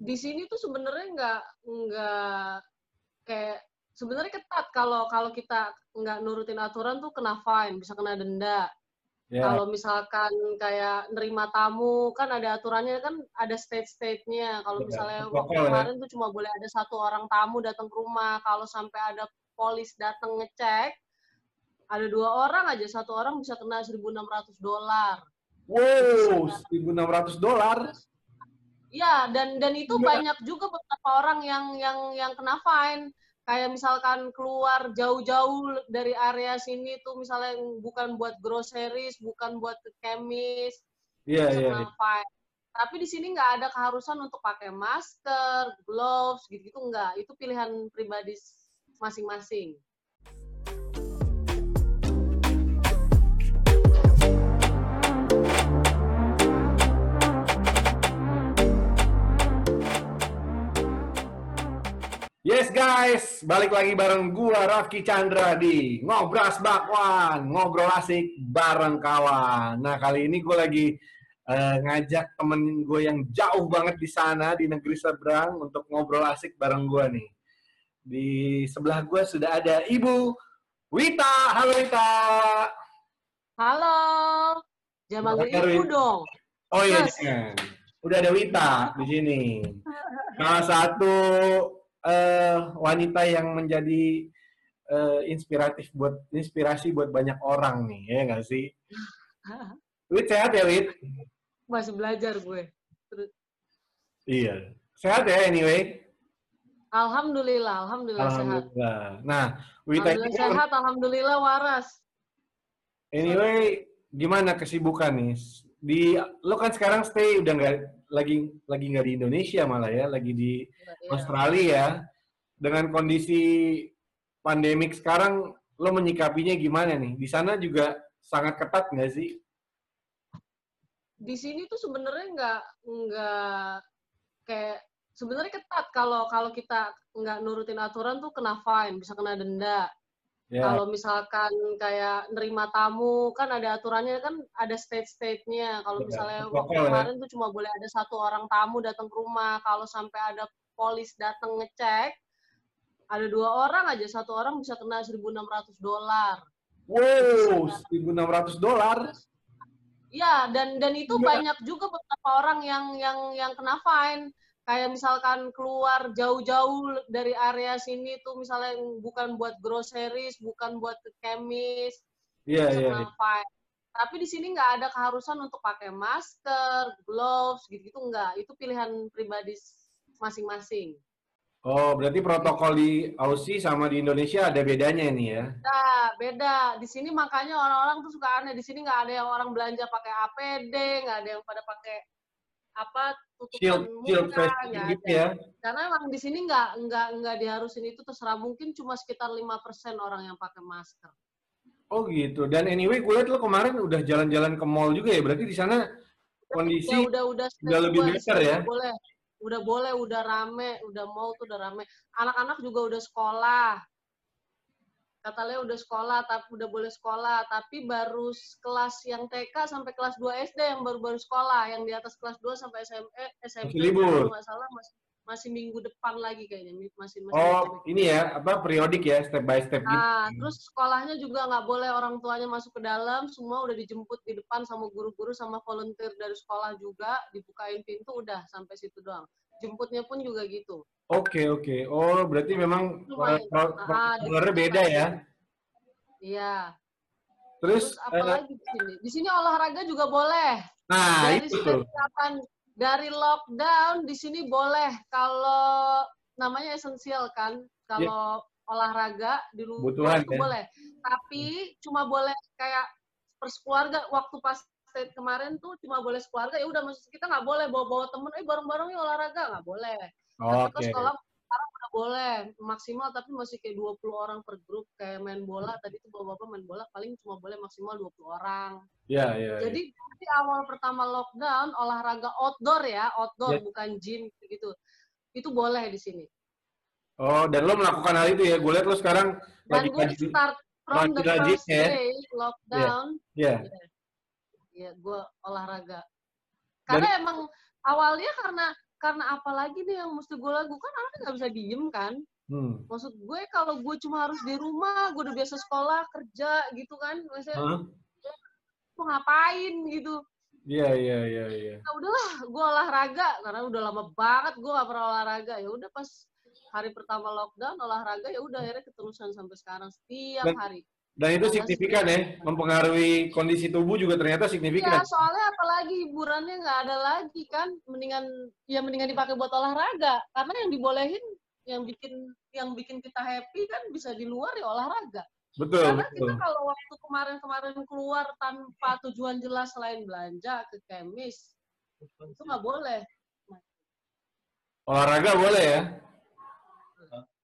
di sini tuh sebenarnya nggak nggak kayak sebenarnya ketat kalau kalau kita nggak nurutin aturan tuh kena fine bisa kena denda yeah. kalau misalkan kayak nerima tamu kan ada aturannya kan ada state state-nya kalau yeah. misalnya waktu ya. kemarin tuh cuma boleh ada satu orang tamu datang ke rumah kalau sampai ada polis datang ngecek ada dua orang aja satu orang bisa kena 1.600 dolar wow 1.600 dolar Iya, dan dan itu ya. banyak juga beberapa orang yang yang yang kena fine. Kayak misalkan keluar jauh-jauh dari area sini tuh misalnya bukan buat groceries, bukan buat ke kemis, Iya, iya. iya. fine. Tapi di sini nggak ada keharusan untuk pakai masker, gloves, gitu-gitu nggak. Itu pilihan pribadi masing-masing. Guys, balik lagi bareng gua Rafki Chandra di Ngobras Bakwan, ngobrol asik bareng kawan. Nah kali ini gue lagi uh, ngajak temen gue yang jauh banget di sana di negeri seberang untuk ngobrol asik bareng gue nih. Di sebelah gue sudah ada Ibu Wita. Halo Wita. Halo. Jangan manggil Ibu dong. Oh iya, udah ada Wita di sini. Salah satu uh, wanita yang menjadi uh, inspiratif buat inspirasi buat banyak orang nih ya nggak sih? Wit sehat ya Wit? Masih belajar gue. Iya sehat ya anyway. Alhamdulillah, alhamdulillah, alhamdulillah. sehat. Nah, Wita alhamdulillah ini sehat, alhamdulillah waras. Anyway, gimana kesibukan nih? Di lo kan sekarang stay udah nggak lagi lagi nggak di Indonesia malah ya, lagi di ya. Australia. Dengan kondisi pandemik sekarang, lo menyikapinya gimana nih? Di sana juga sangat ketat nggak sih? Di sini tuh sebenarnya nggak nggak kayak sebenarnya ketat kalau kalau kita nggak nurutin aturan tuh kena fine, bisa kena denda. Yeah. Kalau misalkan kayak nerima tamu kan ada aturannya kan ada state-state-nya. Kalau yeah. misalnya waktu ya. kemarin tuh cuma boleh ada satu orang tamu datang ke rumah. Kalau sampai ada polis datang ngecek, ada dua orang aja satu orang bisa kena 1.600 dolar. Wow, 1.600 dolar? Iya, dan dan itu yeah. banyak juga beberapa orang yang yang yang kena fine kayak misalkan keluar jauh-jauh dari area sini tuh misalnya bukan buat groceries, bukan buat ke kemis, yeah, yeah, yeah. Tapi di sini nggak ada keharusan untuk pakai masker, gloves, gitu-gitu nggak. Itu pilihan pribadi masing-masing. Oh, berarti protokol di Aussie sama di Indonesia ada bedanya nih ya? Nah, beda. Di sini makanya orang-orang tuh suka aneh. Di sini nggak ada yang orang belanja pakai APD, nggak ada yang pada pakai apa tutupan shield, muka shield ya, gitu ya. Karena emang di sini nggak nggak nggak diharusin itu terserah mungkin cuma sekitar lima persen orang yang pakai masker. Oh gitu. Dan anyway, gue lihat lo kemarin udah jalan-jalan ke mall juga ya. Berarti di sana kondisi ya, udah udah, udah lebih better ya. Boleh. Udah boleh, udah rame, udah mall tuh udah rame. Anak-anak juga udah sekolah kata Leo udah sekolah tapi udah boleh sekolah tapi baru kelas yang TK sampai kelas 2 SD yang baru-baru sekolah yang di atas kelas 2 sampai SMP masih libur. nggak salah masih masih minggu depan lagi kayaknya masih masih oh ini ya apa periodik ya step by step nah, gitu terus sekolahnya juga nggak boleh orang tuanya masuk ke dalam semua udah dijemput di depan sama guru-guru sama volunteer dari sekolah juga dibukain pintu udah sampai situ doang jemputnya pun juga gitu Oke okay, oke. Okay. Oh berarti memang protokolnya beda ya? Iya. Terus, Terus apa uh, di sini? Di sini olahraga juga boleh. Nah dari itu. Dari lockdown di sini boleh kalau namanya esensial kan. Kalau yeah. olahraga di rumah itu ya? boleh. Tapi cuma boleh kayak persekeluarga waktu pas state kemarin tuh cuma boleh sekeluarga ya udah maksud kita nggak boleh bawa bawa temen eh bareng bareng nih olahraga nggak boleh Oh, Oke. Okay. sekolah sekarang udah boleh maksimal tapi masih kayak 20 orang per grup kayak main bola tadi tuh bapak-bapak main bola paling cuma boleh maksimal 20 orang. Iya, yeah, iya. Yeah, Jadi yeah. awal pertama lockdown olahraga outdoor ya, outdoor yeah. bukan gym gitu. Itu boleh di sini. Oh, dan lo melakukan hal itu ya? Gue lihat lo sekarang dan lagi gue start from the first ya? day lockdown. Iya. Yeah. Iya, yeah. yeah, gue olahraga. Karena dan, emang awalnya karena karena apalagi nih yang mesti gue lakukan anaknya nggak bisa diem kan Hmm. maksud gue kalau gue cuma harus di rumah gue udah biasa sekolah kerja gitu kan maksudnya Hah? mau ngapain gitu Iya, iya, iya, iya. ya udahlah gue olahraga karena udah lama banget gue gak pernah olahraga ya udah pas hari pertama lockdown olahraga ya udah akhirnya keterusan sampai sekarang setiap hari Dan itu Iya, signifikan ya, mempengaruhi kondisi tubuh juga ternyata ya signifikan. soalnya apalagi hiburannya nggak ada lagi kan mendingan ya mendingan dipakai buat olahraga karena yang dibolehin yang bikin yang bikin kita happy kan bisa di luar ya olahraga Betul, Karena betul. kita kalau waktu kemarin-kemarin keluar tanpa tujuan jelas selain belanja ke kemis, itu nggak boleh. Olahraga boleh ya?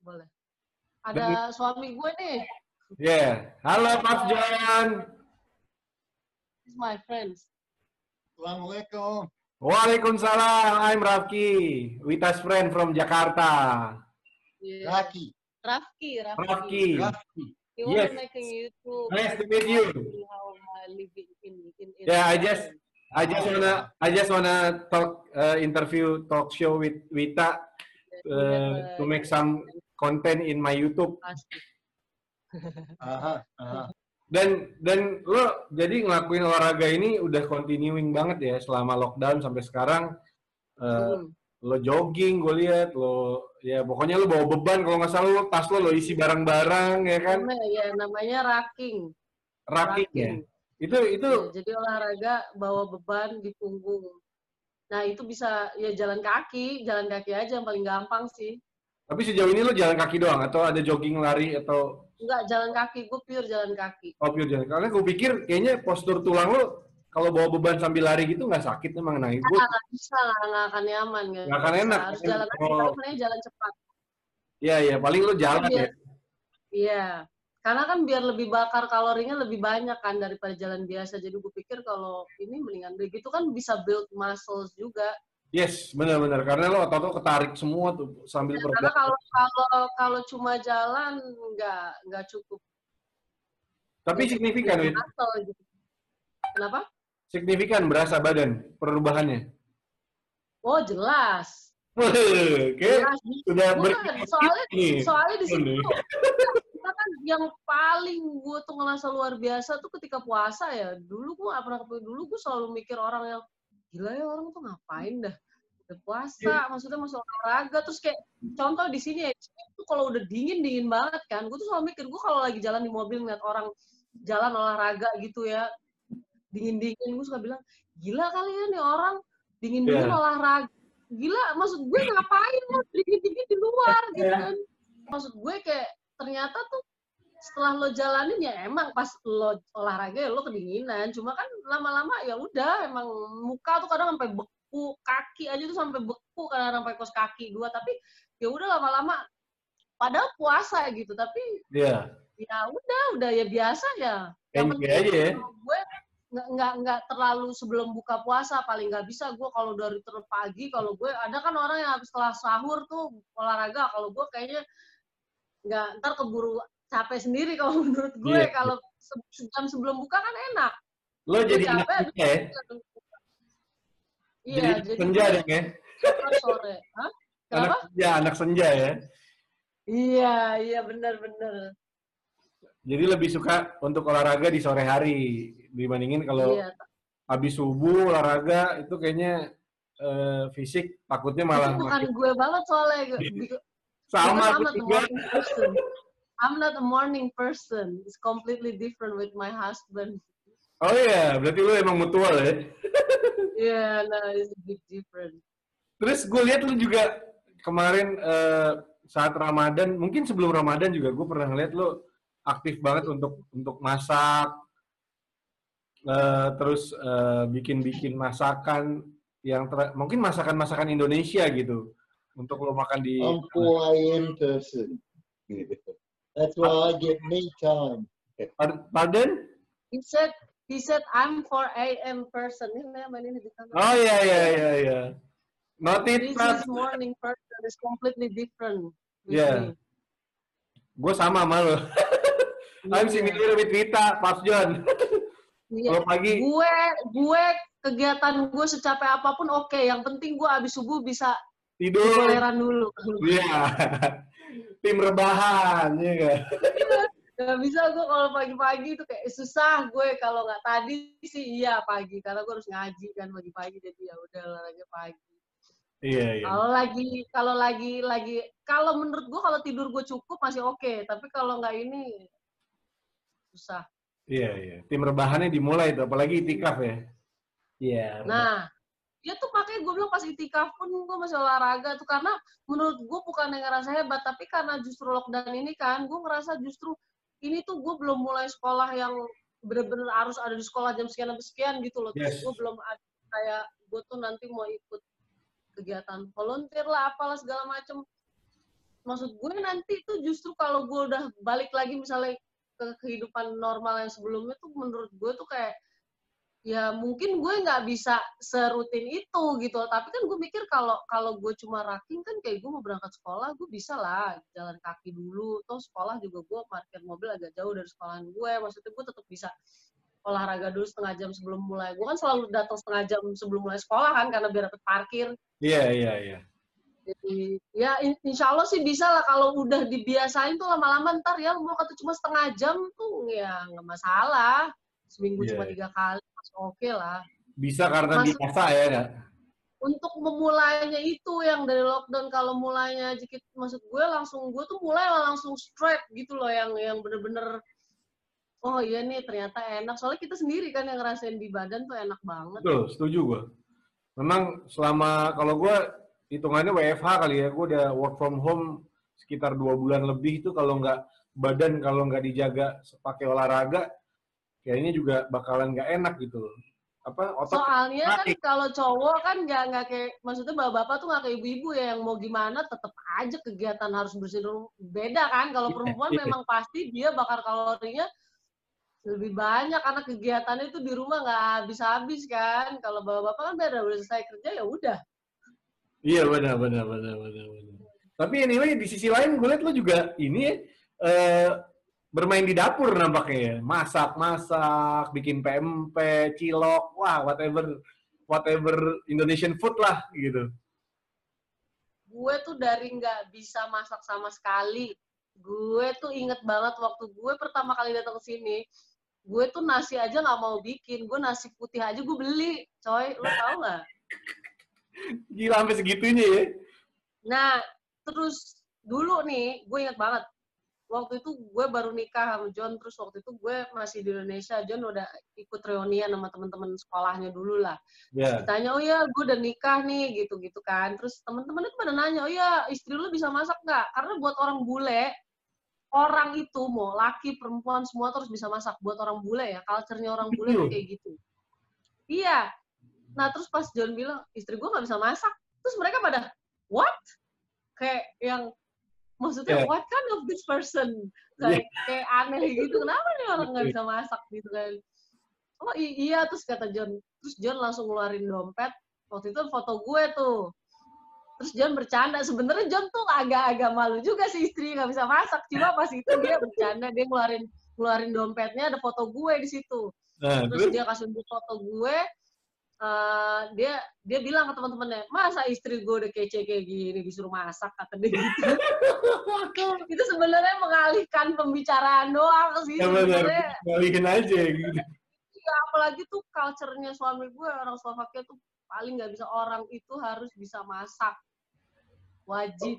Boleh. Ada suami gue nih, Iya. Halo Mas John. this is my friends. Assalamualaikum. Waalaikumsalam. I'm Rafki. Wita's friend from Jakarta. Yeah. Rafki, Rafki. Rafki. Rafki. He Yes. make a YouTube. Nice to meet you. How I live in, in, in, in Yeah, I just I just wanna I just wanna talk uh, interview talk show with Wita uh, to make some content in my YouTube. Pasti. Aha, aha. Dan dan lo jadi ngelakuin olahraga ini udah continuing banget ya selama lockdown sampai sekarang. Uh, Hmm. lo jogging gue lihat lo ya pokoknya lo bawa beban kalau nggak salah lo tas lo lo isi barang-barang ya kan Namanya, ya, namanya racking. raking ya itu itu Ya, jadi olahraga bawa beban di punggung. Nah itu bisa ya jalan kaki, jalan kaki aja yang paling gampang sih. tapi sejauh ini lo jalan kaki doang atau ada jogging lari atau Enggak jalan kaki, gue pure jalan kaki. oh pure jalan karena gue pikir kayaknya postur tulang lo kalau bawa beban sambil lari gitu nggak sakit emang nah gue Nggak bisa lah, nggak akan nyaman. Nggak, akan enak. Harus jalan kaki, Oh. sebenarnya jalan cepat. ya ya paling lo jalan Iya. ya Iya, karena kan biar lebih bakar kalorinya lebih banyak kan daripada jalan biasa. Jadi gue pikir kalau ini mendingan begitu kan bisa build muscles juga. Yes benar-benar karena lo otot lo ketarik semua tuh sambil Karena bergerak kalau kalau kalau cuma jalan nggak nggak cukup. tapi signifikan. Muscle gitu. Kenapa? signifikan berasa badan perubahannya Oh jelas. Oke, Jelas. sudah ber Bukan, soalnya nih. soalnya di tuh, kita kan yang paling gue tuh ngerasa luar biasa tuh ketika puasa ya dulu gue gak pernah dulu gue selalu mikir orang yang gila ya orang tuh ngapain dah? Udah puasa maksudnya masuk olahraga. Terus kayak contoh di sini ya tuh kalau udah dingin dingin banget kan. Gue tuh selalu mikir gue kalau lagi jalan di mobil ngeliat orang jalan olahraga gitu ya dingin dingin gue suka bilang gila kali ya nih orang dingin dingin Iya. olahraga. Gila maksud gue ngapain lo dingin dingin di luar gitu Iya. kan? Maksud gue kayak ternyata tuh setelah lo jalanin ya emang pas lo olahraga ya lo kedinginan cuma kan lama-lama ya udah emang muka tuh kadang sampai beku kaki aja tuh sampai beku kadang sampai kos kaki gua tapi ya udah lama-lama padahal puasa gitu tapi Iya. ya udah udah ya biasa ya yang Enjoy aja ya. gue nggak nggak nggak terlalu sebelum buka puasa paling nggak bisa gue kalau dari terus pagi kalau gue ada kan orang yang habis setelah sahur tuh olahraga kalau gue kayaknya nggak ntar keburu capek sendiri kalau menurut gue Iya. kalau se- sejam sebelum buka kan enak Lo jadi capek, ya? iya jadi jadi senja dong ya? sore? Anak senja, anak senja ya? iya iya benar benar Jadi lebih suka untuk olahraga di sore hari dibandingin kalau iya habis subuh olahraga itu kayaknya eh, fisik takutnya malah itu bukan makin- gue banget soalnya sama Because aku I'm not a juga. Person. I'm not a morning person. It's completely different with my husband. Oh iya, berarti lu emang mutual ya. Yeah, no, it's a bit different. Terus gue lihat lu juga kemarin eh, saat Ramadan, mungkin sebelum Ramadan juga gue pernah ngeliat lu aktif banget untuk untuk masak, eh, terus eh, bikin-bikin masakan yang ter- mungkin masakan-masakan Indonesia gitu untuk lo makan di. I'm 4 a.m. That's why I get me time. Pard- Pardon? He said, he said, I'm 4 a.m. person. Oh iya iya iya iya. Noted This Mas. is morning person. It's completely different. Yeah. Gue sama sama lo. I'm Iya. similar with Vita, Pas John. Iya. Kalau pagi, Gue, gue kegiatan gue secapek apa pun oke yang penting gue abis subuh bisa Tidur. toleran dulu Iya. Tim rebahan, ya kan? Gak bisa gue kalau pagi-pagi itu kayak susah gue kalau nggak tadi sih iya pagi karena gue harus ngaji kan pagi-pagi jadi ya udah olahraga pagi. Iya, iya. Kalau lagi kalau lagi lagi kalau menurut gue kalau tidur gue cukup masih oke tapi kalau nggak ini susah. Iya, iya. Tim rebahannya dimulai tuh, apalagi itikaf ya. Iya. Nah dia tuh pakai gue bilang pas itikaf pun gue masih olahraga tuh karena menurut gue bukan yang ngerasa hebat tapi karena justru lockdown ini kan gue ngerasa justru ini tuh gue belum mulai sekolah yang bener-bener harus ada di sekolah jam sekian sampai sekian gitu loh. Yes. gue belum ada kayak gue tuh nanti mau ikut kegiatan volunteer lah apalah segala macem. Maksud gue nanti tuh justru kalau gue udah balik lagi misalnya ke kehidupan normal yang sebelumnya tuh menurut gue tuh kayak ya mungkin gue nggak bisa serutin itu gitu. Tapi kan gue mikir kalau kalau gue cuma raking kan kayak gue mau berangkat sekolah gue bisa lah jalan kaki dulu. Toh sekolah juga gue parkir mobil agak jauh dari sekolahan gue. Maksudnya gue tetap bisa olahraga dulu setengah jam sebelum mulai. Gue kan selalu datang setengah jam sebelum mulai sekolah kan karena biar dapat parkir. Iya, iya, iya. jadi ya in- insya Allah sih bisa lah. Kalau udah dibiasain tuh lama-lama ntar ya mau kata cuma setengah jam tuh ya nggak masalah seminggu Iya. cuma tiga kali masih oke lah Bisa karena Masuk- biasa ya, nggak? untuk memulainya itu yang dari lockdown kalau mulainya dikit maksud gue langsung gue tuh mulai langsung straight gitu loh yang yang bener-bener oh iya nih ternyata enak soalnya kita sendiri kan yang ngerasain di badan tuh enak banget Betul, setuju gue. Memang selama, kalau gue hitungannya WFH kali ya, gue udah work from home sekitar dua bulan lebih itu kalau nggak badan kalau nggak dijaga pakai olahraga, kayaknya juga bakalan nggak enak gitu loh. Apa otot soalnya kan kalau cowok kan nggak nggak kayak maksudnya bapak-bapak tuh nggak kayak ibu-ibu ya yang mau gimana tetap aja kegiatan harus bersihin beda kan kalau Iya, perempuan iya. memang pasti dia bakar kalorinya lebih banyak karena kegiatannya itu di rumah nggak habis-habis kan kalau bapak-bapak kan beda udah selesai kerja ya udah Iya benar benar benar benar benar. Tapi anyway di sisi lain gue liat lo juga ini ya, eh, bermain di dapur nampaknya ya. Masak-masak, bikin PMP, cilok, wah whatever whatever Indonesian food lah gitu. gue tuh dari nggak bisa masak sama sekali gue tuh inget banget waktu gue pertama kali datang ke sini gue tuh nasi aja nggak mau bikin gue nasi putih aja gue beli coy lo tau nggak Gila sampai segitunya ya. Nah, terus dulu nih, gue ingat banget. Waktu itu gue baru nikah sama John, terus waktu itu gue masih di Indonesia. John udah ikut reunian sama teman-teman sekolahnya dulu lah. Ya. Ditanya, oh ya gue udah nikah nih, gitu-gitu kan. Terus teman-teman itu pada nanya, oh ya istri lu bisa masak nggak? Karena buat orang bule, orang itu mau laki, perempuan, semua terus bisa masak. Buat orang bule ya, culture-nya orang bule tuh kayak gitu. Iya. Nah, terus pas John bilang, istri gue nggak bisa masak. Terus mereka pada, what? Kayak yang, maksudnya, Yeah. what kind of this person? Kayak, kayak aneh gitu. Kenapa nih orang nggak bisa masak gitu kan? Oh iya, terus kata John. Terus John langsung ngeluarin dompet. Waktu itu foto gue tuh. Terus John bercanda. Sebenarnya John tuh agak-agak malu juga sih istri nggak bisa masak. Cuma pas itu dia bercanda. Dia ngeluarin ngeluarin dompetnya ada foto gue di situ Nah, terus dia kasih foto gue eh, dia dia bilang ke teman-temannya masa istri gue udah kece kayak gini disuruh masak kata dia gitu. Itu sebenarnya mengalihkan pembicaraan doang sih ya benar, sebenarnya. ngalihin aja gitu. ya, apalagi tuh culture-nya suami gue orang Slovakia tuh paling nggak bisa orang itu harus bisa masak. Wajib